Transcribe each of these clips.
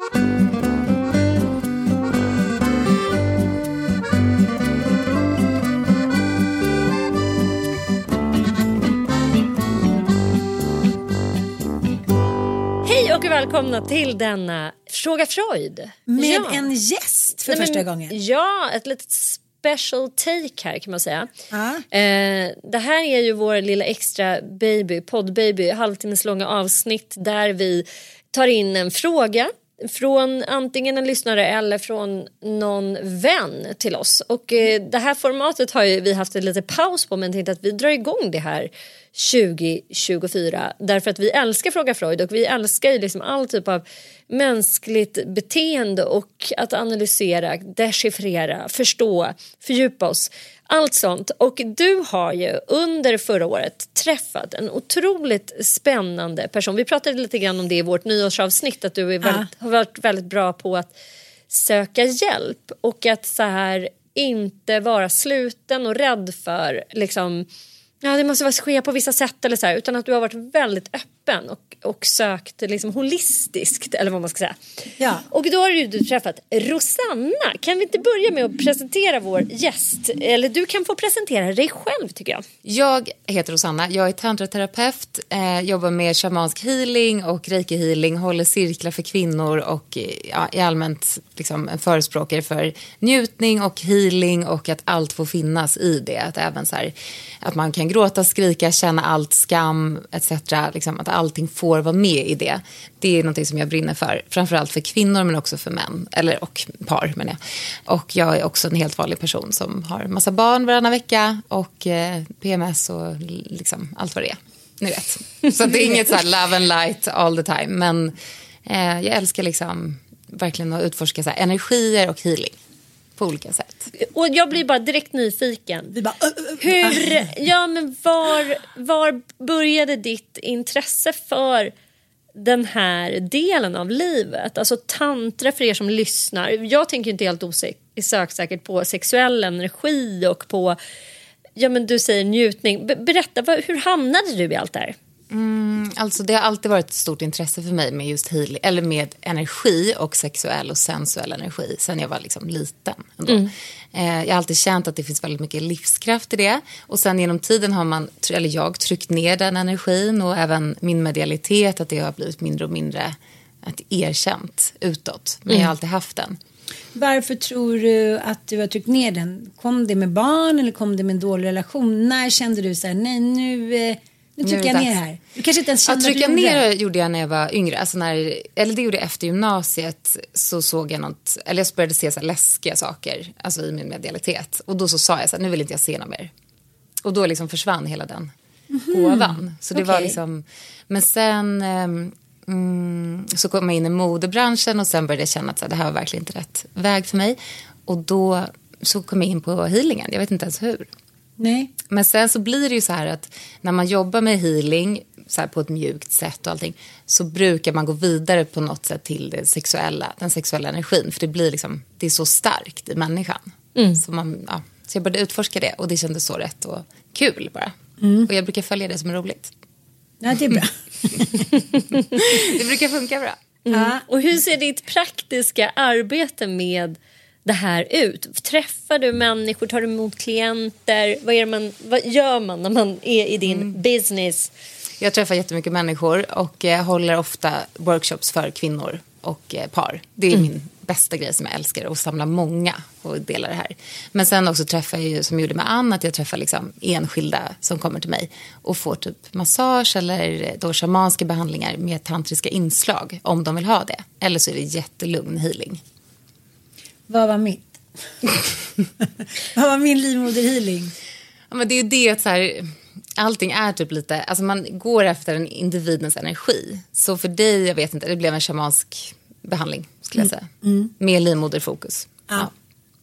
Hej och välkomna till denna Fråga Freud. Med Ja. en gäst för Nej, första men- gången. Ja, ett litet special take här kan man säga. Ja. Eh, det här är ju vår lilla extra baby, poddbaby, halvtimmes långa avsnitt där vi tar in en fråga från antingen en lyssnare eller från någon vän till oss. Och eh, det här formatet har ju vi haft en liten paus på men tänkte att vi drar igång det här 2024 därför att vi älskar Fråga Freud och vi älskar ju liksom all typ av mänskligt beteende och att analysera, dechiffrera, förstå, fördjupa oss. Allt sånt. Och du har ju under förra året träffat en otroligt spännande person. Vi pratade lite grann om det i vårt nyårsavsnitt att du väldigt, har varit väldigt bra på att söka hjälp och att så här inte vara sluten och rädd för liksom Ja, det måste vara ske på vissa sätt eller så här, utan att du har varit väldigt öppen och, och sökt liksom holistiskt eller vad man ska säga. Ja. Och då har du träffat Rosanna. Kan vi inte börja med att presentera vår gäst? Eller du kan få presentera dig själv tycker jag. Jag heter Rosanna, jag är tantraterapeut, eh, jobbar med shamansk healing och reiki healing, håller cirklar för kvinnor och eh, ja, är allmänt liksom, en förespråkare för njutning och healing och att allt får finnas i det. Att även så här, att man kan gråta, skrika, känna allt, skam etc. Liksom, att allting får vara med i det. Det är någonting som jag brinner för, framförallt för kvinnor men också för män, eller och par menar jag. Och jag är också en helt vanlig person som har massa barn varannan vecka och eh, PMS och liksom allt vad det är. Ni vet. Så det är inget så här love and light all the time. Men eh, jag älskar liksom verkligen att utforska så här, energier och healing på olika sätt. Och jag blir bara direkt nyfiken. Vi bara, "Ö, ö, ö." Hur, ja men var, var började ditt intresse för den här delen av livet? Alltså tantra för er som lyssnar. Jag tänker inte helt osökt på sexuell energi och på, ja men du säger njutning. Be- berätta, hur hamnade du i allt det här? Alltså det har alltid varit ett stort intresse för mig med just healing, eller med energi och sexuell och sensuell energi sen jag var liksom liten. Ändå. Eh, jag har alltid känt att det finns väldigt mycket livskraft i det. Och sen genom tiden har man, eller jag, tryckt ner den energin och även min medialitet, att det har blivit mindre och mindre erkänt utåt. Men jag har alltid haft den. Varför tror du att du har tryckt ner den? Kom det med barn eller kom det med en dålig relation? När kände du så här, nej nu, eh, Nu trycker jag ner här. Du kanske inte ens Att kände att, trycka gjorde ner det. gjorde jag när jag var yngre. Alltså när, eller det gjorde jag efter gymnasiet. Så såg jag något, eller jag började se så läskiga saker alltså i min medialitet. Och då så sa jag så här, nu vill inte jag se något mer. Och då liksom försvann hela den gåvan. Så det var Okej. liksom, men sen ehm, mm, så kom jag in i modebranschen och sen började jag känna att så här, det här var verkligen inte rätt väg för mig. Och då så kom jag in på healingen, jag vet inte ens hur. Nej. Men sen så blir det ju så här att när man jobbar med healing så här på ett mjukt sätt och allting så brukar man gå vidare på något sätt till det sexuella, den sexuella energin för det blir liksom, det är så starkt i människan. Så, man, ja, så jag började utforska det och det kändes så rätt och kul bara. Och jag brukar följa det som är roligt. Ja, det är bra. Det brukar funka bra. ja. Och hur ser ditt praktiska arbete med det här ut? Träffar du människor? Tar du emot klienter? Vad, är man, vad gör man när man är i din business? Jag träffar jättemycket människor och eh, håller ofta workshops för kvinnor och eh, par. Det är min bästa grej som jag älskar, att samla många och dela det här. Men sen också träffar jag ju, som jag gjorde med Ann, att jag träffar liksom enskilda som kommer till mig och får typ massage eller eh, då shamanska behandlingar med tantriska inslag om de vill ha det. Eller så är det jättelugn healing. Vad var mitt? Vad var min livmoderhealing? Ja, men det är ju det att så här, allting är typ lite, alltså man går efter en individens energi. Så för dig, jag vet inte, det blev en shamansk behandling skulle jag säga. Med livmoderfokus. Ja.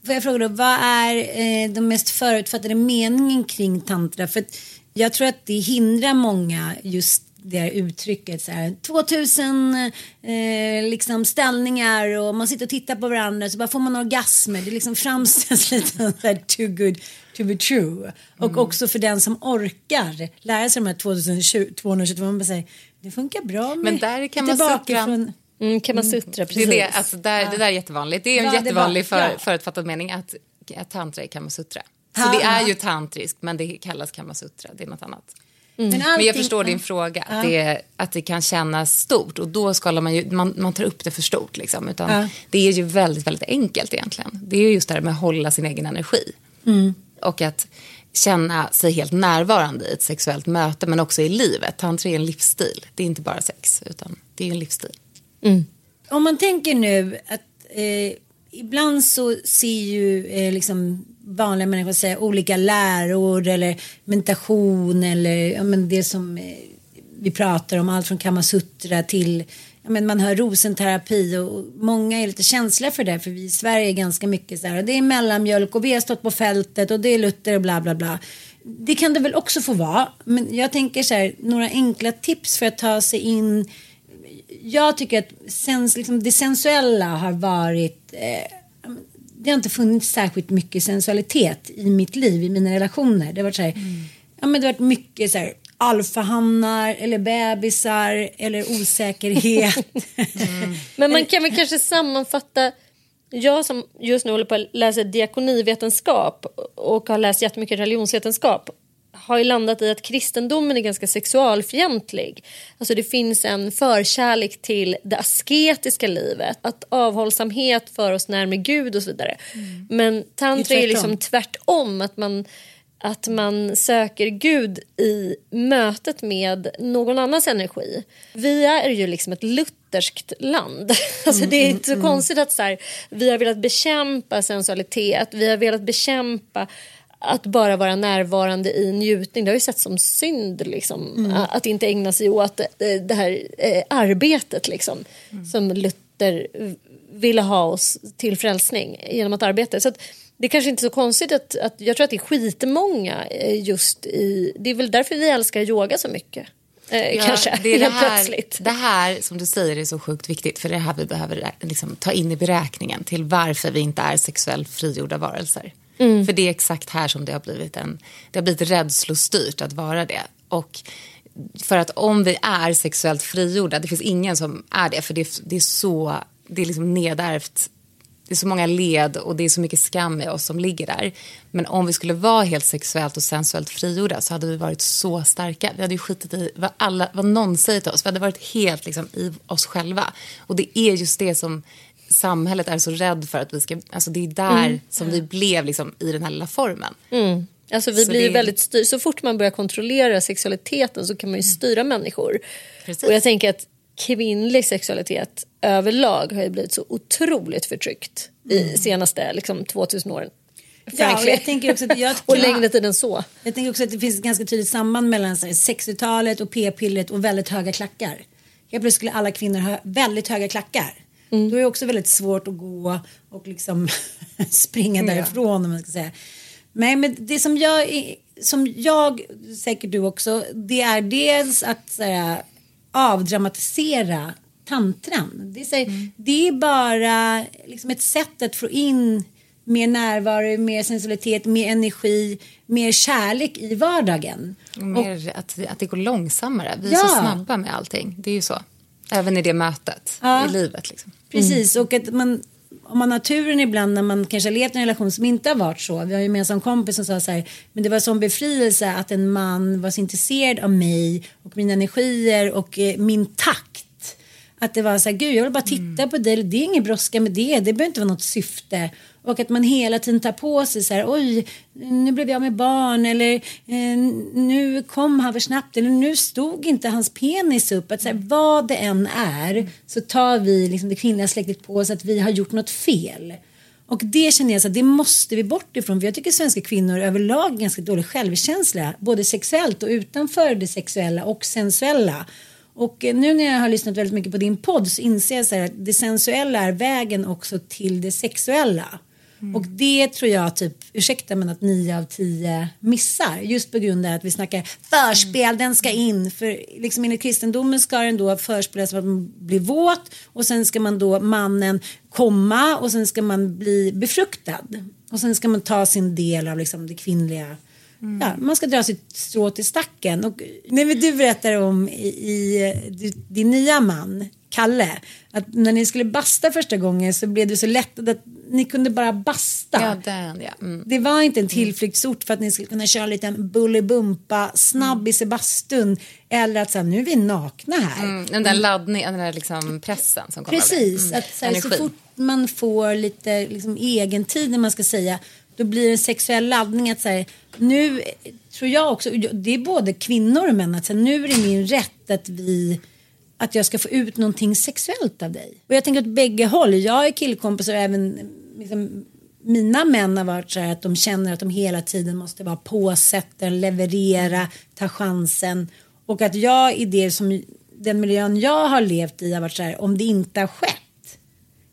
Får jag fråga då, vad är eh, den mest förutfattade meningen kring tantra? För jag tror att det hindrar många just det här uttrycket så här 2000 eh, liksom ställningar och man sitter och tittar på varandra så bara får man orgasmer. Det liksom framställs lite så här too good to be true. Och också för den som orkar lära sig de här 2020 222, man bara säger det funkar bra med Men där kan man sutra. från Mm, kan man sutra Det, precis? är det, alltså där, det där är jättevanligt. Det är en Ja, det jättevanlig var- för, ja. förutfattad mening att, att tantra är kamasutra. Så det är ju tantriskt men det kallas kamasutra, det är något annat. Men, Men allting- jag förstår din fråga, att, det, att det kan kännas stort och då skalar man ju, man, man tar upp det för stort liksom. Utan Ja. det är ju väldigt, väldigt enkelt egentligen. Det är ju just det här med att hålla sin egen energi. Mm. Och att känna sig helt närvarande i ett sexuellt möte men också i livet. Tantra är en livsstil, det är inte bara sex utan det är en livsstil. Om man tänker nu att eh, ibland så ser ju eh, liksom vanliga människor säga olika läror eller meditation eller ja, men det som eh, vi pratar om, allt från kamasutra till ja, men man hör rosenterapi och, och många är lite känsliga för det för vi i Sverige är ganska mycket så här det är mellanmjölk och vi har stått på fältet och det är Luther och bla bla bla. Det kan det väl också få vara men jag tänker så här några enkla tips för att ta sig in jag tycker att sens, liksom, det sensuella har varit eh, det har inte funnits särskilt mycket sensualitet i mitt liv, i mina relationer. Det har varit så här, ja, men det har varit mycket så här alfahannar eller bebisar eller osäkerhet. Men man kan väl kanske sammanfatta jag som just nu håller på att läsa diakonivetenskap och har läst jättemycket religionsvetenskap har ju landat i att kristendomen är ganska sexualfientlig. Alltså det finns en förkärlek till det asketiska livet. Att avhållsamhet för oss närmare Gud och så vidare. Men tantra är är liksom tvärtom. Att man, att man söker Gud i mötet med någon annans energi. Vi är ju liksom ett lutherskt land. Alltså det är inte så konstigt att så här, vi har velat bekämpa sensualitet. Vi har velat bekämpa att bara vara närvarande i njutning. Det har ju sett som synd liksom. Att inte ägna sig åt det, det här eh, arbetet liksom. Som Luther ville ha oss till frälsning genom att arbeta. Så att det är kanske inte är så konstigt att, att jag tror att det är skitmånga eh, just i, det är väl därför vi älskar yoga så mycket. Eh, Ja, kanske, det, är det, här, plötsligt. det här som du säger är så sjukt viktigt för det är det här vi behöver liksom, ta in i beräkningen till varför vi inte är sexuellt frigjorda varelser. Mm. För det är exakt här som det har blivit en, det har blivit rädslostyrt att vara det. Och för att om vi är sexuellt frigjorda, det finns ingen som är det för det, det är så, det är liksom nedärvt det är så många led och det är så mycket skam i oss som ligger där. Men om vi skulle vara helt sexuellt och sensuellt frigjorda så hade vi varit så starka. Vi hade ju skitit i vad, alla, vad någon säger till oss. Vi hade varit helt liksom, i oss själva. Och det är just det som samhället är så rädd för att vi ska... Alltså det är där som vi blev liksom, i den här lilla formen. Alltså vi Så blir ju det- väldigt styr. Så fort man börjar kontrollera sexualiteten så kan man ju styra människor. Precis. Och jag tänker att kvinnlig sexualitet överlag har ju blivit så otroligt förtryckt i senaste liksom, 2000 åren. Ja, och Frankly. jag tänker också att jag, och längre tid än så. Jag tänker också att det finns ett ganska tydligt samband mellan så här, 60-talet och p-pillret och väldigt höga klackar. Helt plötsligt skulle alla kvinnor ha väldigt höga klackar. Då är det också väldigt svårt att gå och liksom springa därifrån om man ska säga. Nej men det som jag, som jag, säkert du också, det är dels att så här, avdramatisera tantran. Det är, så här, det är bara liksom ett sätt att få in mer närvaro, mer sensualitet, mer energi, mer kärlek i vardagen. Och mer att, att det går långsammare. Vi är Ja. så snabba med allting. Det är ju så. Även i det mötet Ja. i livet. Liksom. Precis, och att man, om man har turen ibland när man kanske har levt i en relation som inte har varit så. Vi har ju en gemensam kompis som sa så här, men det var sån befrielse att en man var så intresserad av mig och mina energier och eh, min takt. Att det var så här, gud jag vill bara titta på dig, det är ingen brådska med det, det behöver inte vara något syfte. Och att man hela tiden tar på sig så här, oj, nu blev jag med barn eller eh, nu kom han för snabbt eller nu stod inte hans penis upp. Att så här, vad det än är så tar vi liksom det kvinnliga släktet på oss att vi har gjort något fel. Och det känner jag så att det måste vi bort ifrån. För jag tycker svenska kvinnor överlag är ganska dålig självkänsla. Både sexuellt och utanför det sexuella och sensuella. Och eh, nu när jag har lyssnat väldigt mycket på din podd så inser jag så här att det sensuella är vägen också till det sexuella. Och det tror jag typ, ursäkta men att nio av tio missar. Just på grund av att vi snackar förspel, den ska in. För liksom enligt kristendomen ska den då förspelas för att man blir våt. Och sen ska man då mannen komma och sen ska man bli befruktad. Och sen ska man ta sin del av liksom det kvinnliga Ja, man ska dra sitt strå till stacken. Och, men du berättar om i, i din nya man, Kalle, att när ni skulle basta första gången så blev det så lätt att ni kunde bara basta. Ja, den ja. Mm. Det var inte en tillflyktsort för att ni skulle kunna köra en liten bullybumpa snabbis i bastun. Eller att så här, nu är vi nakna här. Mm, den där laddningen, den där liksom pressen som kommer. Precis, Mm. att så, här, så fort man får lite liksom, egen tid när man ska säga då blir det en sexuell laddning att säga nu tror jag också, det är både kvinnor och män att säga, nu är det min rätt att vi att jag ska få ut någonting sexuellt av dig. Och jag tänker åt bägge håll, jag är killkompisar och även liksom, mina män har varit så här att de känner att de hela tiden måste vara påsätten, leverera, ta chansen. Och att jag i det som den miljön jag har levt i har varit så här, om det inte har skett.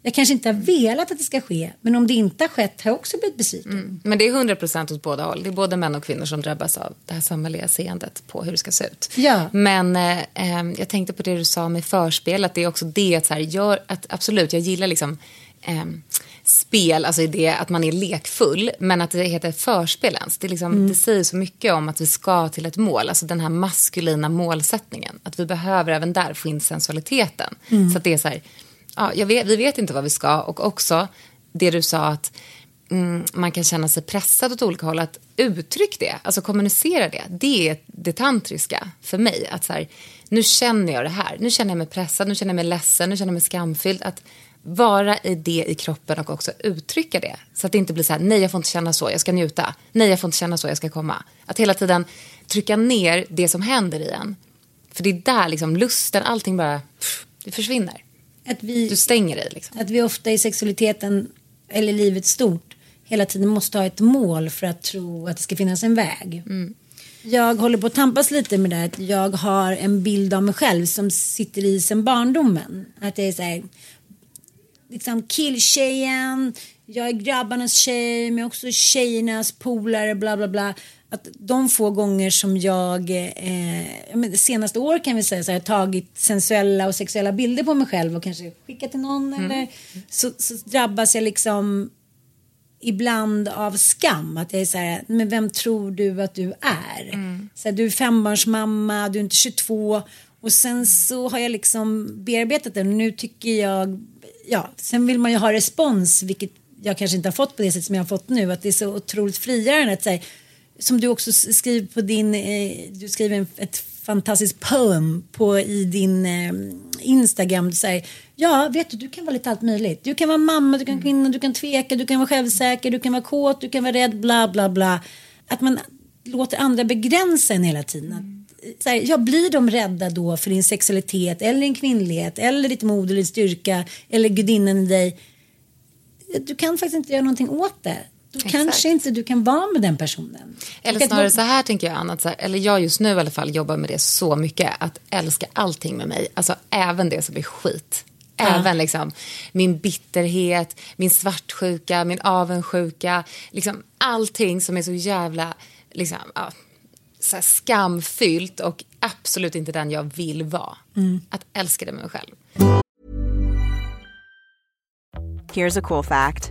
Jag kanske inte har velat att det ska ske, men om det inte har skett har jag också blivit besviken. Men det är 100 procent åt båda håll. Det är både män och kvinnor som drabbas av det här samhälleliga seendet på hur det ska se ut. Ja. Men eh, eh, jag tänkte på det du sa med förspel, att det är också det att, så här, gör, att absolut, jag gillar liksom eh, spel, alltså i det att man är lekfull, men att det heter förspel ens. Det, liksom, det säger så mycket om att vi ska till ett mål, alltså den här maskulina målsättningen. Att vi behöver även där få in sensualiteten. Så att det är så här, ja, jag vet, vi vet inte vad vi ska och också det du sa att mm, man kan känna sig pressad åt olika håll. Att uttryck det, alltså kommunicera det. Det är det tantriska för mig. Att så här, nu känner jag det här. Nu känner jag mig pressad, nu känner jag mig ledsen, nu känner jag mig skamfylld. Att vara i det i kroppen och också uttrycka det. Så att det inte blir så här, nej jag får inte känna så, jag ska njuta. Nej jag får inte känna så, jag ska komma. Att hela tiden trycka ner det som händer i en. För det är där liksom lusten, allting bara, pff, det försvinner. Att vi, Du stänger dig liksom. att vi ofta i sexualiteten eller livet stort hela tiden måste ha ett mål för att tro att det ska finnas en väg. Jag håller på att tampas lite med det här att jag har en bild av mig själv som sitter i sen barndomen. Att det är så här, liksom killtjejen, jag är grabbarnas tjej men jag också tjejernas polare bla bla bla. Att de få gånger som jag, eh, senaste år kan vi säga så här, tagit sensuella och sexuella bilder på mig själv och kanske skickat till någon eller så, så drabbas jag liksom ibland av skam. Att jag är så här, men vem tror du att du är? Så här, du är fembarnsmamma, du är inte 22. Och sen så har jag liksom bearbetat det och nu tycker jag, ja, sen vill man ju ha respons, vilket jag kanske inte har fått på det sätt som jag har fått nu, att det är så otroligt frigörande att säga, som du också skriver på din, eh, du skriver ett fantastiskt poem på i din eh, Instagram, du säger, ja vet du, du kan vara lite allt möjligt. Du kan vara mamma, du kan vara kvinna, du kan tveka, du kan vara självsäker, du kan vara kåt, du kan vara rädd, bla bla bla. att man låter andra begränsa en hela tiden. Att, så här, ja, blir de rädda då för din sexualitet eller din kvinnlighet eller ditt mod eller din styrka eller gudinnan i dig. Du kan faktiskt inte göra någonting åt det. Då Exakt. kanske inte du kan vara med den personen. Eller Och att snarare vara- så här tänker jag, Anna, att så här, eller jag just nu i alla fall jobbar med det så mycket, att älska allting med mig, alltså även det som är skit. Även liksom min bitterhet, min svartsjuka, min avundsjuka, liksom allting som är så jävla liksom, ja, så här skamfyllt och absolut inte den jag vill vara. Att älska det med mig själv. Here's a cool fact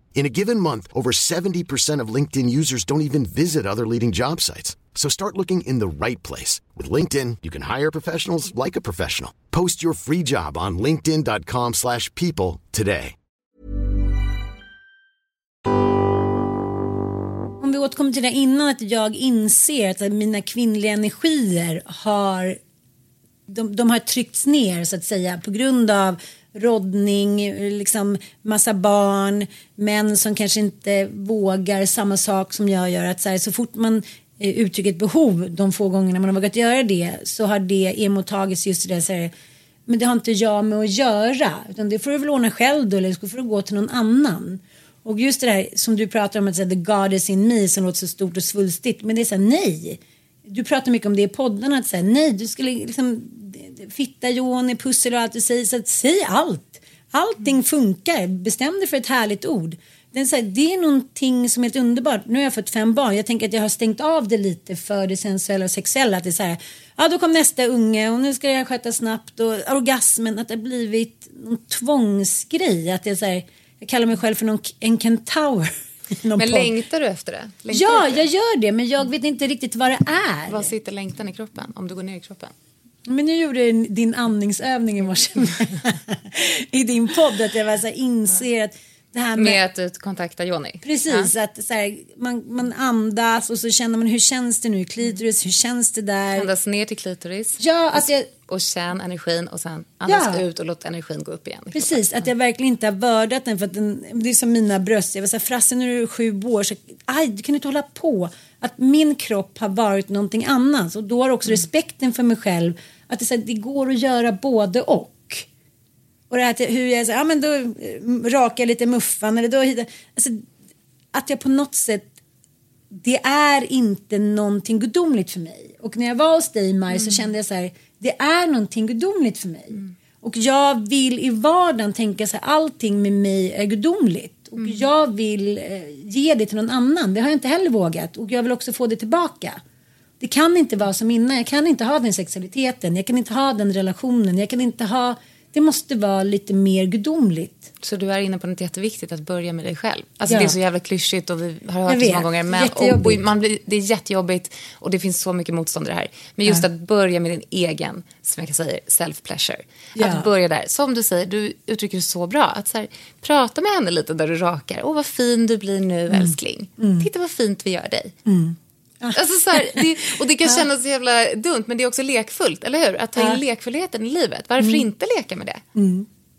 In a given month, over 70% of LinkedIn users don't even visit other leading job sites. So start looking in the right place. With LinkedIn, you can hire professionals like a professional. Post your free job on linkedin.com/people slash people today. Om vi återkommer till det innan att jag inser att mina kvinnliga energier har de, de har tryckts ner så att säga på grund av roddning, liksom massa barn, män som kanske inte vågar samma sak som jag gör. Att så, här, så fort man eh, uttrycker ett behov de få gångerna man har vågat göra det så har det emottagits just det så här, men det har inte jag med att göra utan det får du väl ordna själv då eller så får du gå till någon annan. Och just det här som du pratar om att säga, the God is in me som låter så stort och svulstigt men det är så här, nej. Du pratar mycket om det i poddarna att säga nej du skulle liksom fitta, Joni, pussel och allt du säger så att säg allt. Allting funkar. Bestäm dig för ett härligt ord. Det är, så här, det är någonting som är helt underbart. Nu har jag fått fem barn. Jag tänker att jag har stängt av det lite för det sensuella och sexuella. Att det är så här, ja då kom nästa unge och nu ska jag sköta snabbt och orgasmen. Att det har blivit någon tvångsgrej. Att det är så här, jag kallar mig själv för någon, en kentaur. Men podd. längtar du efter det? Längtar Ja, efter jag det? gör det men jag vet inte riktigt vad det är. Var sitter längtan i kroppen? Om du går ner i kroppen? Men nu gjorde jag din andningsövning i morse i din podd att jag var så inser att det här med, Med att du kontaktar Jonny? Precis, att så här, man, man andas och så känner man hur känns det nu i klitoris, hur känns det där? Andas ner till klitoris. Ja, att jag, Och känn energin och sen andas Ja. ut och låt energin gå upp igen. i precis, att jag verkligen inte har vördat den för att den, det är som mina bröst. Jag var så här, Frasse nu är du sju år, så, aj, du kan inte hålla på. Att min kropp har varit någonting annat och då har också respekten för mig själv att det, så här, det går att göra både och. Och det här till hur jag säger, ja men då eh, rakar jag lite muffan eller då alltså, att jag på något sätt det är inte någonting gudomligt för mig. Och när jag var hos dig Maj så kände jag så här, det är någonting gudomligt för mig. Och jag vill i vardagen tänka så här, allting med mig är gudomligt. Och jag vill eh, ge det till någon annan, det har jag inte heller vågat. Och jag vill också få det tillbaka. det kan inte vara som innan. Jag kan inte ha den sexualiteten. Jag kan inte ha den relationen. Jag kan inte ha... Det måste vara lite mer gudomligt. Så du är inne på något jätteviktigt, att börja med dig själv. Alltså Ja. det är så jävla klyschigt och vi har hört det så många gånger. Men, och, man blir, det är jättejobbigt och det finns så mycket motstånd i det här. Men just att börja med din egen, som jag kan säga, self-pleasure. Ja. Att börja där. Som du säger, du uttrycker det så bra. Att så här, prata med henne lite där du rakar. Åh, vad fin du blir nu, Mm. älskling. Titta vad fint vi gör dig. Alltså så här, det, och det kan kännas så jävla dumt, men det är också lekfullt, eller hur? Att ta in lekfullheten i livet. Varför Mm. inte leka med det?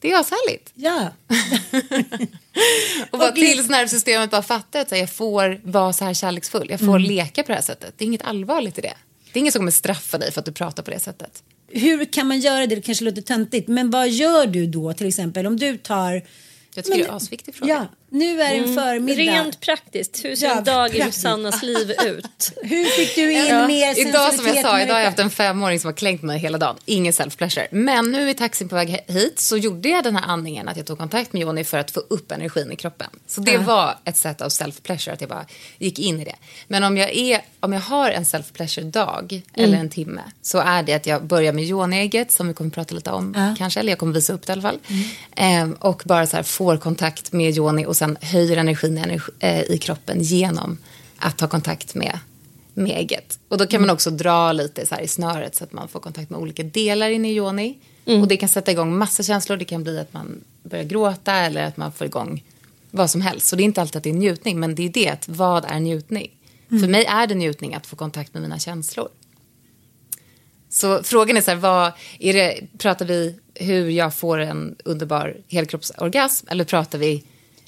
Det är ashärligt. Ja. Och bara Och tills nervsystemet bara fattar att här, jag får vara så här kärleksfull. Jag får leka på det här sättet. Det är inget allvarligt i det. Det är ingen som kommer straffa dig för att du pratar på det sättet. Hur kan man göra det? Det kanske låter töntigt. Men vad gör du då till exempel om du tar... Jag tycker det är en asviktig fråga. Ja, nu är det en förmiddag. Rent praktiskt, hur ser Ja, en dag i. Susannas liv ut? Hur fick du in Ja. mer Idag som jag sa, idag har jag haft en femåring som har klängt mig hela dagen. Ingen self-pleasure. Men nu i taxin på väg hit så gjorde jag den här andningen att jag tog kontakt med Joni för att få upp energin i kroppen. Så det var ett sätt av self-pleasure, att jag bara gick in i det. Men om jag, är, om jag har en self-pleasure-dag eller en timme så är det att jag börjar med Joni-ägget som vi kommer att prata lite om kanske, eller jag kommer visa upp det i alla fall. Ehm, och bara så här får kontakt med Joni och sen höjer energin energi, eh, i kroppen genom att ta kontakt med med ägget. Och då kan man också dra lite så i snöret så att man får kontakt med olika delar inne i yoni. Och det kan sätta igång massa känslor. Det kan bli att man börjar gråta eller att man får igång vad som helst. Så det är inte alltid att det är njutning, men det är det. Att vad är njutning? För mig är det njutning att få kontakt med mina känslor. Så frågan är så här, vad är det, pratar vi hur jag får en underbar helkroppsorgasm eller pratar vi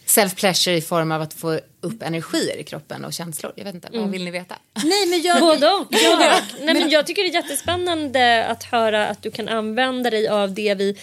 self-pleasure i form av att få upp energier i kroppen och känslor? Jag vet inte, vad vill ni veta? Nej, men jag... Både och. Ja. Nej, men jag tycker det är jättespännande att höra att du kan använda dig av det vi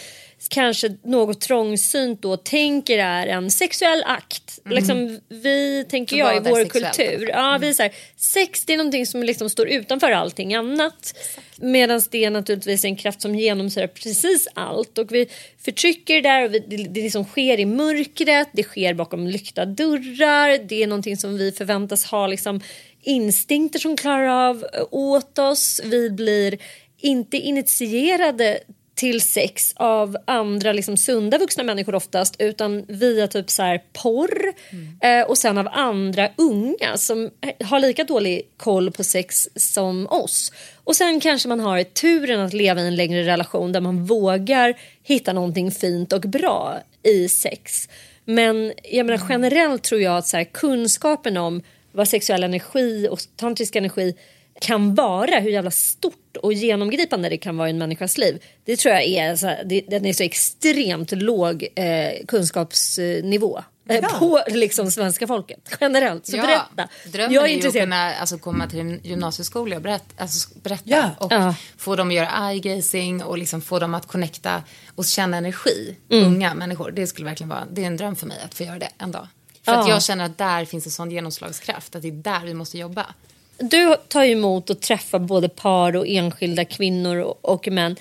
kanske något trångsynt då tänker är en sexuell akt. Liksom, vi, tänker jag, i vår kultur. Ja, vi är så här, sex det är någonting som liksom står utanför allting annat. Medan det är naturligtvis en kraft som genomsyrar precis allt. Och vi förtrycker det där och vi, det, det liksom sker i mörkret, det sker bakom lyckta dörrar. Det är någonting som vi förväntas ha liksom instinkter som klarar av eh, åt oss. Vi blir inte initierade till sex av andra liksom sunda vuxna människor oftast utan via typ så här porr eh, och sen av andra unga som har lika dålig koll på sex som oss. Och sen kanske man har turen att leva i en längre relation där man vågar hitta någonting fint och bra i sex. Men jag menar generellt tror jag att så här, kunskapen om vad sexuell energi och tantrisk energi kan vara, hur jävla stort och genomgripande det kan vara i en människas liv. Det tror jag är, så här, det, den är så extremt låg eh, kunskapsnivå. Eh, På liksom svenska folket generellt. Så berätta. Drömmen jag är är ju att kunna alltså, komma till en gymnasieskola och berätta, alltså, berätta Ja. och Ja. få dem att göra eye-gazing och liksom få dem att connecta och känna energi. Mm. Unga människor. Det skulle verkligen vara, det är en dröm för mig att få göra det en dag. För att Ja. jag känner att där finns en sån genomslagskraft, att det är där vi måste jobba. Du tar ju emot och träffar både par och enskilda kvinnor och, och män.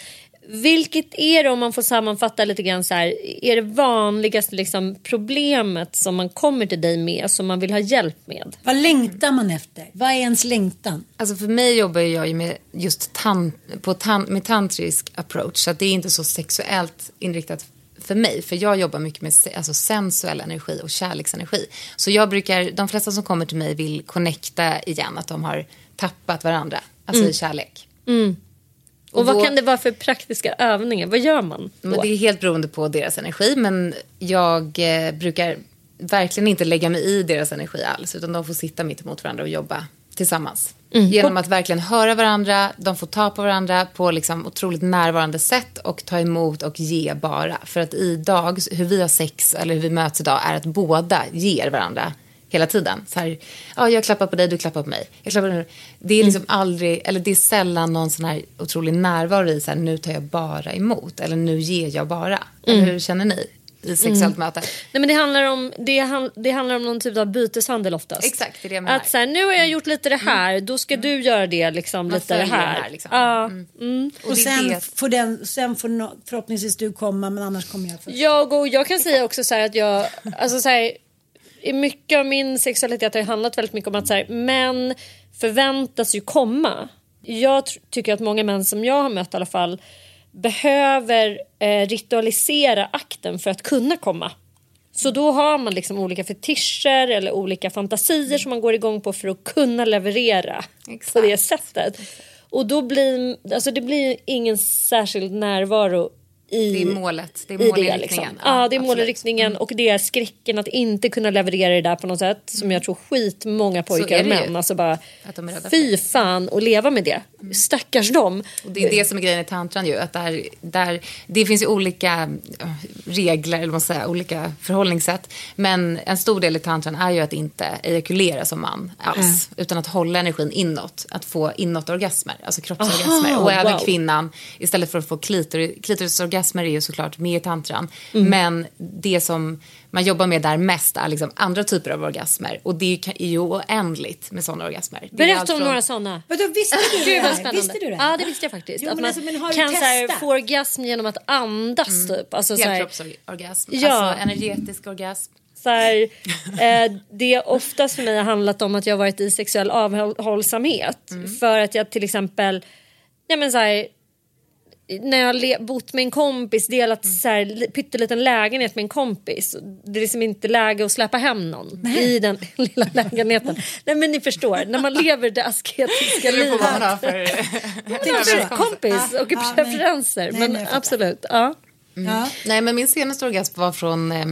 Vilket är det, om man får sammanfatta lite grann så här, är det vanligaste liksom problemet som man kommer till dig med som man vill ha hjälp med? Vad längtar man efter? Vad är ens längtan? Alltså för mig jobbar jag ju med just tan på tan med tantrisk approach. Så att det är inte så sexuellt inriktat för mig. För jag jobbar mycket med alltså sensuell energi och kärleksenergi. Så jag brukar, de flesta som kommer till mig vill connecta igen. Att de har tappat varandra. Alltså i kärlek. Och, vad då- kan det vara för praktiska övningar? Vad gör man då? Det är helt beroende på deras energi. Men jag eh, brukar verkligen inte lägga mig i deras energi alls. Utan de får sitta mitt emot varandra och jobba tillsammans. Genom att verkligen höra varandra. De får ta på varandra på liksom otroligt närvarande sätt. Och ta emot och ge bara. För att idag, hur vi har sex eller hur vi möts idag är att båda ger varandra hela tiden. Så här, ja, jag klappar på dig, du klappar på mig. Jag klappar på dig. Det är liksom aldrig, eller det är sällan någon sån här otrolig närvaro i så här, nu tar jag bara emot. Eller nu ger jag bara. Eller hur känner ni i sexuellt möte? Nej, men det, handlar om, det, han, det handlar om någon typ av byteshandel oftast. Exakt, det är det jag menar. Att så här, nu har jag gjort lite det här, då ska du göra det liksom, Man lite det här. den här, liksom. Ja. Mm. Och, sen, det- får den, sen får no, förhoppningsvis du komma men annars kommer jag först. Jag, och jag kan säga också så här att jag, alltså så här, i mycket av min sexualitet har handlat väldigt mycket om att så här, män förväntas ju komma jag tycker att många män som jag har mött i alla fall behöver eh, ritualisera akten för att kunna komma. Så då har man liksom olika fetischer eller olika fantasier som man går igång på för att kunna leverera på det sättet. Och då blir alltså det blir ingen särskild närvaro i Det är målet, det är målinriktningen. liksom. Ja, Ja, det är målinriktningen och det är skräcken att inte kunna leverera det där på något sätt som jag tror skitmånga pojkar och det män alltså bara Att fy fan och leva med det. Stackars dem. Och det är det som är grejen i tantran ju. Att där, där, det finns ju olika ja, regler, eller man säger, olika förhållningssätt. Men en stor del i tantran är ju att inte ejakulera som man alls. Utan att hålla energin inåt. Att få inåtorgasmer, alltså kroppsorgasmer. Aha, och även wow. kvinnan, istället för att få klitor, klitorisorgasmer är ju såklart med i tantran. Mm. Men det som man jobbar med där mest är liksom andra typer av orgasmer. Och det är ju oändligt med sådana orgasmer. Berätta allt om från- några sådana. Vadå, visste du det? Här? spännande. Visste du det? Ja det visste jag faktiskt. Jo, att man alltså, kan så här, få orgasm genom att andas typ. Alltså, Helkroppsorgasm, Ja. alltså energetisk orgasm. så här, eh, det är oftast för mig har handlat om att jag har varit i sexuell avhållsamhet. För att jag till exempel, ja men så här, när jag har bott med en kompis, delat så här, li- pytteliten lägenhet med en kompis. Det är liksom inte läge att släppa hem någon i den lilla lägenheten. Nej men ni förstår, när man lever det asketiska livet. för... Kompis och Ja, preferenser. nej, men nej, fattar. absolut. Ja. Ja. Nej, men min senaste orgasm var från eh,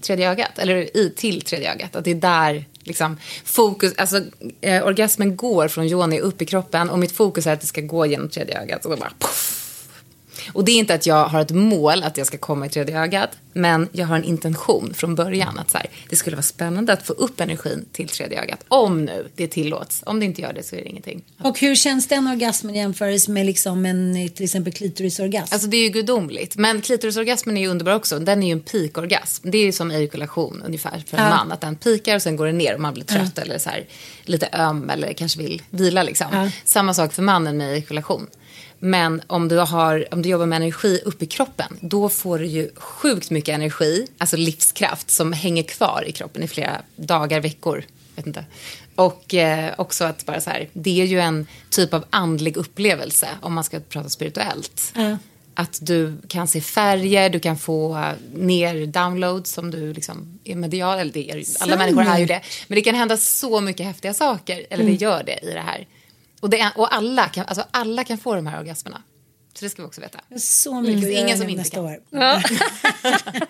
tredje ögat, eller i, till tredje ögat. Att det är där liksom, fokus, alltså eh, orgasmen går från yoni upp i kroppen och mitt fokus är att det ska gå genom tredje ögat. Och, då bara, puff. Och det är inte att jag har ett mål att jag ska komma i tredje ögat, men jag har en intention från början att så här, det skulle vara spännande att få upp energin till tredje ögat. Om nu det tillåts. Om det inte gör det så är det ingenting. Och hur känns den orgasmen jämfört med liksom en till exempel klitorisorgasm? Alltså det är ju gudomligt. Men klitorisorgasmen är ju underbar också. Den är ju en peakorgasm. Det är ju som ejakulation ungefär för en Ja. man. Att den pikar och sen går den ner och man blir trött eller så här, lite öm eller kanske vill vila liksom. Ja. Samma sak för mannen med ejakulation. Men om du, har, om du jobbar med energi upp i kroppen, då får du ju sjukt mycket energi, alltså livskraft, som hänger kvar i kroppen i flera dagar, veckor. Vet inte. Och eh, också att bara så här, det är ju en typ av andlig upplevelse om man ska prata spirituellt. Ja. Att du kan se färger, du kan få ner downloads som du liksom är medial, eller det är, alla människor är ju det. Men det kan hända så mycket häftiga saker, eller Mm. det gör det i det här. Och, det är, och alla, kan, alltså alla kan få de här orgasmerna. Så det ska vi också veta. Så mycket Mm. Ingen som inte nästa kan. år. Ja.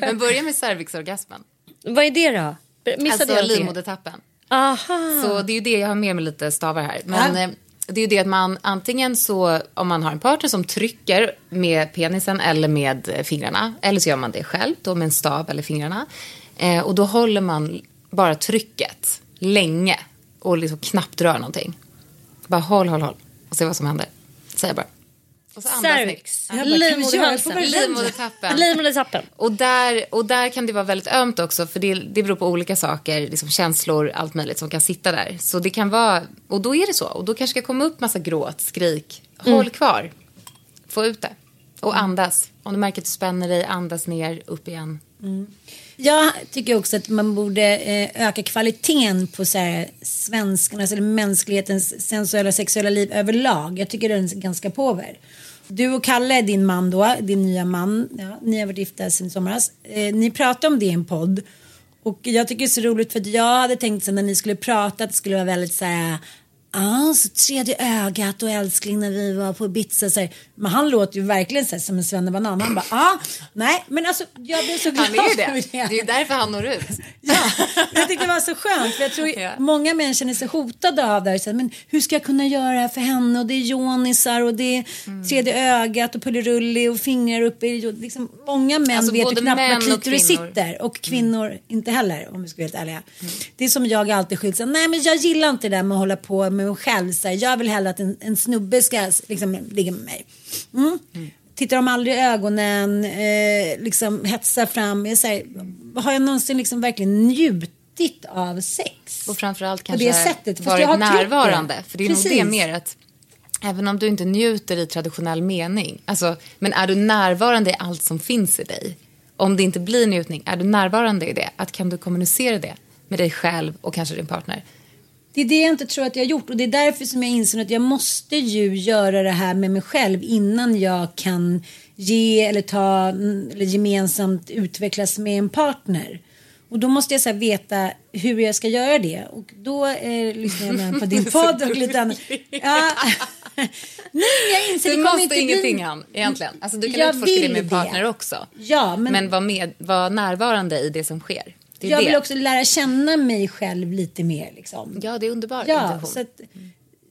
Men börja med cervixorgasmen. Vad är det då? Missade Alltså livmodertappen. Aha. Så det är ju det, jag har med mig lite stavar här. Men Ja. eh, det är ju det att man antingen så, om man har en partner som trycker med penisen eller med eh, fingrarna. Eller så gör man det själv då med en stav eller fingrarna. Eh, och då håller man bara trycket länge och liksom knappt rör någonting. Bara håll, håll, håll och se vad som händer. Säger bara. Och så. Cervix. Livmodertappen. Livmodertappen. Och där, och där kan det vara väldigt ömt också för det, det beror på olika saker, liksom känslor, allt möjligt som kan sitta där. Så det kan vara, och då är det så. Och då kanske ska komma upp massa gråt, skrik. Håll kvar. Få ut det. Och andas. Om du märker att du spänner dig, andas ner, upp igen. Jag tycker också att man borde eh, öka kvaliteten på så här, svenskarnas eller alltså mänsklighetens sensuella sexuella liv överlag. Jag tycker den är ganska påver. Du och Kalle, din man då, din nya man, ja, ni har varit gifta sedan i somras. Eh, ni pratade om det i en podd. Och jag tycker det är så roligt för att jag hade tänkt sen när ni skulle prata att det skulle vara väldigt så här Ja, så tredje ögat och älskling när vi var på Ibiza. Så här. Men han låter ju verkligen så här, som en svennebanan. Han bara, ja, nej, men alltså jag blev så glad Han är ju det. Det är ju därför han når ut. Ja, jag tyckte det var så skönt. För jag tror Ja. många män känner sig hotade av det här. Så här, Men hur ska jag kunna göra det här för henne? Och det är jonisar och det är Mm. tredje ögat och pullerulli och fingrar uppe i... Liksom, många män Alltså, vet ju knappt var klitoris sitter. Och kvinnor inte heller om vi ska vara helt ärliga. Mm. Det är som jag alltid här, Nej men jag gillar inte det där med att hålla på med mig själv. Så här, jag vill hellre att en, en snubbe ska liksom, ligga med mig. Mm. Tittar de aldrig i ögonen, eh, liksom hetsar fram. Jag säger, har jag någonsin liksom verkligen njutit av sex? Och framförallt På kanske det sättet, varit närvarande. För det är nog Precis. det mer att även om du inte njuter i traditionell mening. Alltså, men är du närvarande i allt som finns i dig. Om det inte blir njutning, är du närvarande i det? Att kan du kommunicera det med dig själv och kanske din partner. Det är det jag inte tror att jag har gjort och det är därför som jag inser att jag måste ju göra det här med mig själv innan jag kan ge eller ta eller gemensamt utvecklas med en partner. Och då måste jag så veta hur jag ska göra det och då eh, lyssnar jag med på din podd och lite annat. Ja. Nej, jag inser du det måste inte ingenting bli... han, egentligen. Alltså, du kan Jag utforska det med det. partner också. Ja, men, Men var, med, var närvarande i det som sker. Jag det. vill också lära känna mig själv lite mer. Liksom. Ja, det är underbar Ja, intention. så att,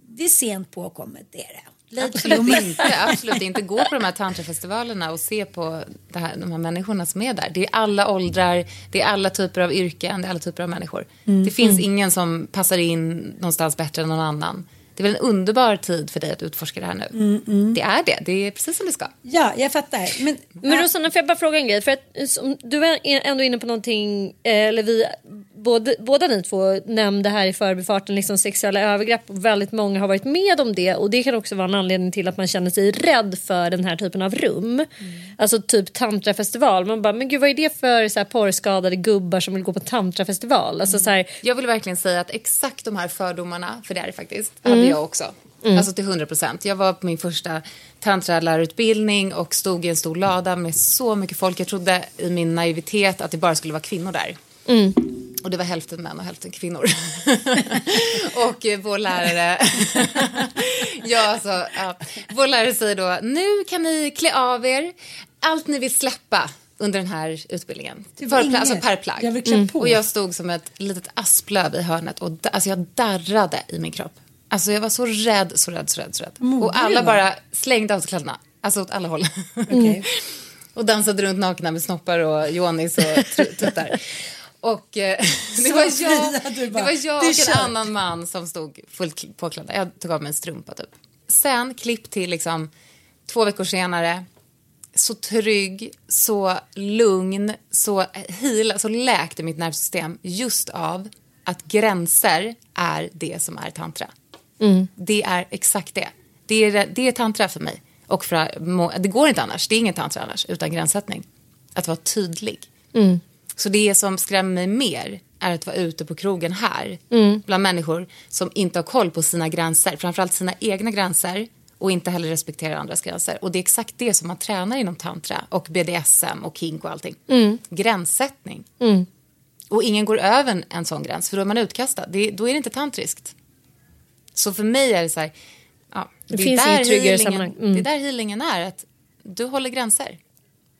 det är sent påkommet, det är det. Lite Absolut inte, absolut inte. Gå på de här tantrafestivalerna och se på här, de här människorna som är där. Det är alla åldrar, det är alla typer av yrken, det är alla typer av människor. Mm, Det finns ingen som passar in någonstans bättre än någon annan. Det är väl en underbar tid för dig att utforska det här nu. Mm, Det är det, det är precis som det ska. Ja, jag fattar. Men, Men Rosanna, får jag bara fråga en grej? För att, som, du är ändå inne på någonting, eh, eller vi, både, båda ni två nämnde här i förbifarten liksom sexuella övergrepp och väldigt många har varit med om det och det kan också vara en anledning till att man känner sig rädd för den här typen av rum. Alltså typ tantrafestival, man bara, men gud vad är det för så här, porrskadade gubbar som vill gå på tantrafestival? Alltså, så här, Jag vill verkligen säga att exakt de här fördomarna, för det är det faktiskt, hade jag också. Alltså till 100 procent. Jag var på min första tantralärarutbildning och stod i en stor lada med så mycket folk. Jag trodde i min naivitet att det bara skulle vara kvinnor där. Och det var hälften män och hälften kvinnor. och eh, vår lärare... ja, alltså, ja. Vår lärare säger då, nu kan ni klä av er allt ni vill släppa under den här utbildningen. Var För, inget. alltså per plagg. Jag på. Och jag stod som ett litet asplöv i hörnet och da- alltså jag darrade i min kropp. Alltså jag var så rädd, så rädd, så rädd, så rädd. modig Och alla bara slängde av sig kläderna. Alltså åt alla håll. Okej. och dansade runt nakna med snoppar och jonis och tuttar. Och eh, det, var jag, det var jag "Det är och en kört." annan man som stod fullt kl- påklädda. Jag tog av mig en strumpa typ. Sen klipp till liksom två veckor senare. Så trygg, så lugn, så hela, så läkte mitt nervsystem just av att gränser är det som är tantra. Det är exakt det. Det är, det är tantra för mig. Och för, det går inte annars. Det är ingen tantra annars, utan gränssättning. Att vara tydlig. Så det som skrämmer mig mer är att vara ute på krogen här bland människor som inte har koll på sina gränser, framförallt sina egna gränser och inte heller respekterar andras gränser. Och det är exakt det som man tränar inom tantra och BDSM och kink och allting. Gränssättning. Och ingen går över en, sån gräns, för då är man utkastad. Det, då är det inte tantriskt. Så för mig är det så här, ja, Det är finns där inget tryggare healingen-. Mm. Det är där healingen är, att du håller gränser.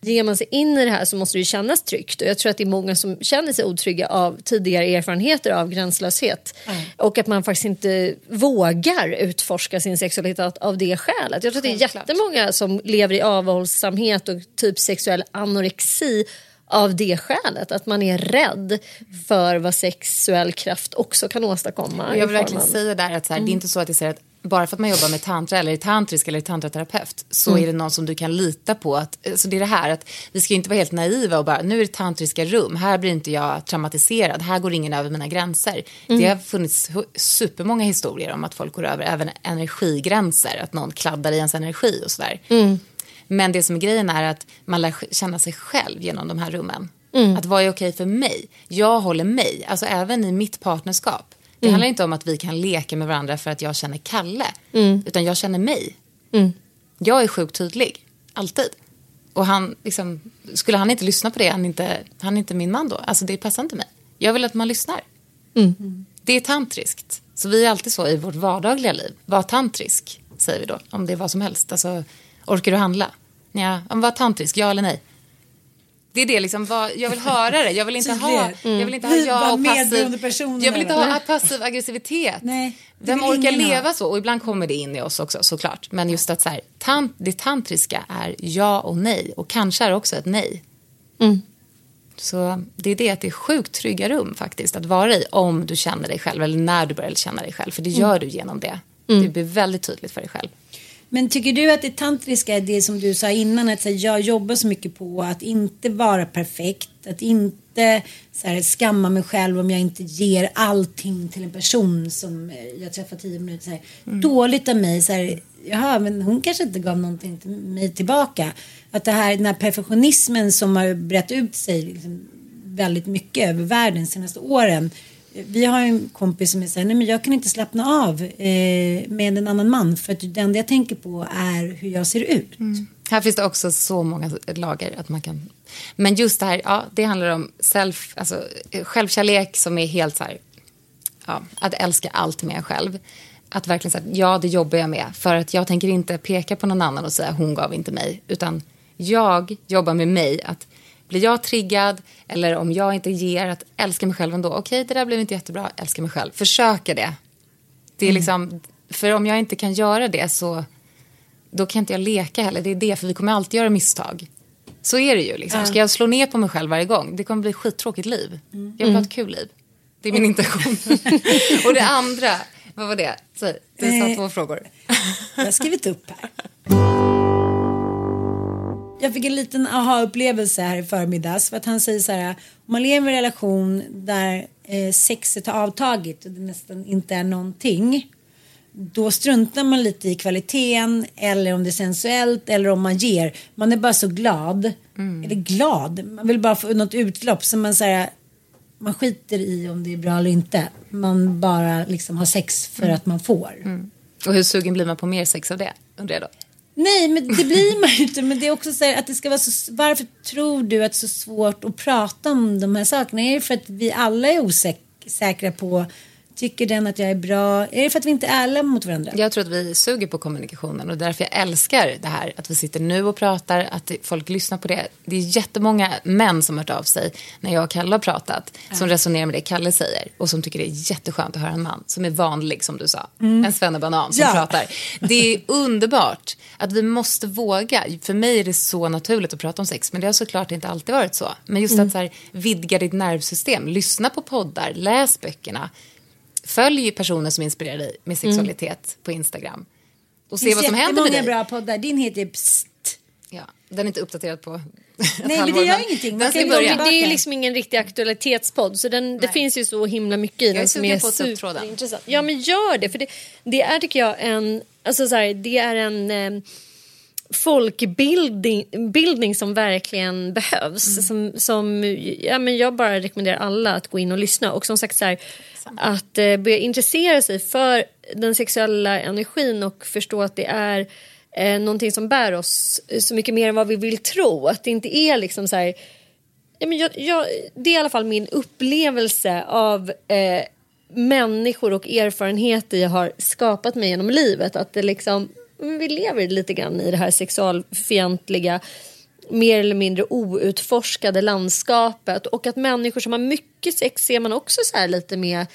Ger man sig in i det här så måste det kännas tryggt. Och jag tror att det är många som känner sig otrygga av tidigare erfarenheter av gränslöshet. Och att man faktiskt inte vågar utforska sin sexualitet av det skälet. Jag tror att det är jättemånga som lever i avhållsamhet och typ sexuell anorexi av det skälet. Att man är rädd för vad sexuell kraft också kan åstadkomma. Jag vill verkligen säga där att så här, det är inte så att jag säger att bara för att man jobbar med tantra eller är tantrisk eller är tantraterapeut så är det någon som du kan lita på. Att, så det är det här att vi ska inte vara helt naiva och bara nu är det tantriska rum, här blir inte jag traumatiserad, här går ingen över mina gränser. Det har funnits supermånga historier om att folk går över även energigränser, att någon kladdar i ens energi och sådär. Men det som är grejen är att man lär känna sig själv genom de här rummen. Att vad är okej för mig? Jag håller mig, alltså även i mitt partnerskap. Det handlar inte om att vi kan leka med varandra för att jag känner Kalle. Utan jag känner mig. Jag är sjukt tydlig, alltid. Och han, liksom, skulle han inte lyssna på det, han är inte, han är inte min man då. Alltså det passar inte mig. Jag vill att man lyssnar. Det är tantriskt. Så vi är alltid så i vårt vardagliga liv. Var tantrisk, säger vi då. Om det är vad som helst. Alltså, orkar du handla? Ja, var tantrisk, ja eller nej? Det är det liksom, vad, jag vill höra det. Jag vill inte ha, Tydlighet. jag vill inte ha ja och passiv, jag vill inte ha passiv aggressivitet. Nej, Vem orkar leva så? Och ibland kommer det in i oss också såklart. Men just att så här, tant, det tantriska är ja och nej. Och kanske är också ett nej. Så det är det att det är sjukt trygga rum faktiskt att vara i om du känner dig själv eller när du börjar känna dig själv. För det gör du genom det. Det blir väldigt tydligt för dig själv. Men tycker du att det tantriska är det som du sa innan att så här, jag jobbar så mycket på att inte vara perfekt, att inte så här, skamma mig själv om jag inte ger allting till en person som jag träffar tio minuter så här, dåligt av mig så här, jaha men hon kanske inte gav någonting till mig tillbaka. Att det här, den här perfektionismen som har brett ut sig liksom, väldigt mycket över världen de senaste åren vi har en kompis som säger nej men jag kan inte slappna av eh, med en annan man för att det enda jag tänker på är hur jag ser ut. Mm. Här finns det också så många lager att man kan... Men just det här, ja, det handlar om self, alltså, självkärlek som är helt så här... Ja, att älska allt med en själv. Att verkligen säga, ja det jobbar jag med. För att jag tänker inte peka på någon annan och säga hon gav inte mig. Utan jag jobbar med mig. Att blir jag triggad eller om jag inte ger, att älska mig själv ändå. Okej, det där blev inte jättebra, älska mig själv. Försöka det. Det är liksom, för om jag inte kan göra det så då kan inte jag leka heller. Det är det, för vi kommer alltid göra misstag. Så är det ju. Liksom. Ska jag slå ner på mig själv varje gång, det kommer bli ett skittråkigt liv. Jag vill ha ett kul liv. Det är min intention. och det andra, vad var det? Säg, du sa Eh. två frågor. Jag har skrivit upp här. Jag fick en liten aha-upplevelse här i förmiddags. För att han säger så här. Om man lever i en relation där eh, sexet har avtagit och det nästan inte är någonting. Då struntar man lite i kvaliteten eller om det är sensuellt eller om man ger. Man är bara så glad. Eller glad. Man vill bara få något utlopp. Så man säger man skiter i om det är bra eller inte. Man bara liksom har sex för att man får. Och hur sugen blir man på mer sex av det? Undrar jag då. Nej, men det blir man ju inte. Men det är också så här att det ska vara så... Varför tror du att det är så svårt att prata om de här sakerna? Är det för att vi alla är osäkra på Tycker den att jag är bra? Är det för att vi inte är ärliga mot varandra? Jag tror att vi suger på kommunikationen och därför jag älskar det här att vi sitter nu och pratar, att folk lyssnar på det. Det är jättemånga män som har hört av sig när jag och Kalle har pratat som resonerar med det Kalle säger och som tycker det är jätteskönt att höra en man som är vanlig som du sa. En svennebanan som Ja. pratar. Det är underbart att vi måste våga. För mig är det så naturligt att prata om sex men det har såklart inte alltid varit så. Men just att så här, vidga ditt nervsystem, lyssna på poddar, läs böckerna. Följ personer som inspirerar dig med sexualitet på Instagram. Och se vad som händer med dig. bra poddar. Din heter Psst. Ja, den är inte uppdaterad på ett Nej, men halvår, det gör ingenting. Man Den börja. Det är ju liksom ingen riktig aktualitetspodd så den, det finns ju så himla mycket i är den som är superintressant. Ja men gör det för det, det är tycker jag en, alltså så här, det är en eh, folkbildning bildning som verkligen behövs. Som, som, ja, men jag bara rekommenderar alla att gå in och lyssna och som sagt så här, att eh, börja intressera sig för den sexuella energin och förstå att det är eh, någonting som bär oss så mycket mer än vad vi vill tro. Att det inte är liksom så här Ja, men jag, jag, det är i alla fall min upplevelse av eh, människor och erfarenheter jag har skapat mig genom livet. Att det liksom, vi lever lite grann i det här sexualfientliga mer eller mindre outforskade landskapet och att människor som har mycket sex ser man också så här lite med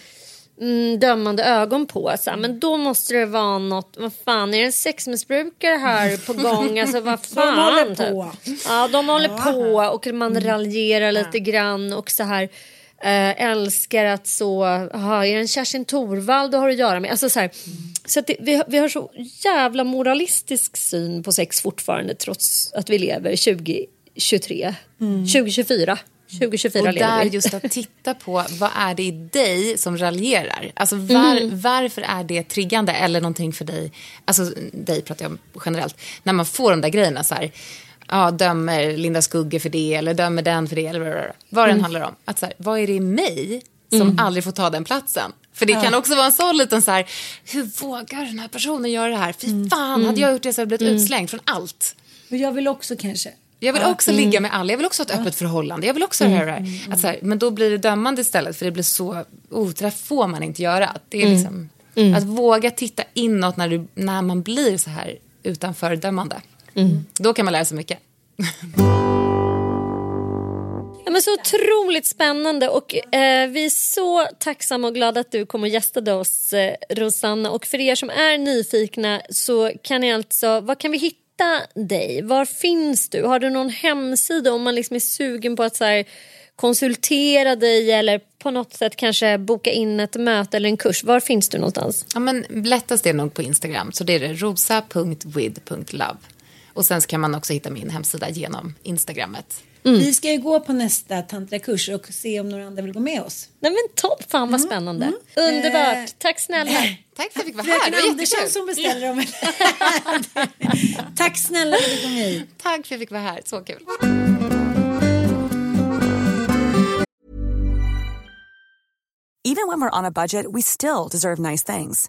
mm, dömande ögon på. Så här, men då måste det vara något, vad fan är det en sexmissbrukare här på gång? Alltså vad fan. håller typ. på. Ja, de håller på och man raljerar lite grann och så här eh, älskar att så, aha, är det en Kerstin Thorvald du har att göra med? Alltså så här, så att det, vi, har- vi har så jävla moralistisk syn på sex fortfarande trots att vi lever 2023, 2024. 2024 Och där just att titta på vad är det i dig som raljerar? Alltså var, Mm. varför är det triggande eller någonting för dig? Alltså dig pratar jag om generellt. När man får de där grejerna så här. Ja, dömer Linda Skugge för det eller dömer den för det eller vad, vad, vad Mm. den handlar om. Att så här, vad är det i mig som aldrig får ta den platsen? För det kan också vara en sån liten så här, hur vågar den här personen göra det här? Fy Mm. fan, hade jag gjort det så hade jag blivit utslängd från allt. Och jag vill också kanske. Jag vill också ligga med alla, jag vill också ha ett öppet förhållande. Jag vill också Mm, det här. Att så här. Men då blir det dömande istället för det blir så, oh, det där får man inte göra. Att Det är Mm. liksom, Att våga titta inåt när, du, när man blir så här utanför dömande. Mm. Då kan man lära sig mycket. Ja, men så otroligt spännande och eh, vi är så tacksamma och glada att du kom och gästade oss eh, Rosanna och för er som är nyfikna så kan ni alltså, var kan vi hitta dig? Var finns du? Har du någon hemsida om man liksom är sugen på att så här, konsultera dig eller på något sätt kanske boka in ett möte eller en kurs? Var finns du någonstans? Ja, men lättast är nog på Instagram. Så det är det rosa.with.love. Och sen så kan man också hitta min hemsida genom Instagrammet. Vi ska ju gå på nästa tantrakurs och se om några andra vill gå med oss. Nej men topp, fan vad spännande. Underbart, Eh, tack snälla. Tack för att jag fick vara här, det var Andersson som beställer dem. Tack snälla för att du kom hit. Tack för att jag fick vara här, så kul. Even when we're on a budget, we still deserve nice things.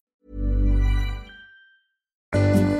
Thank you.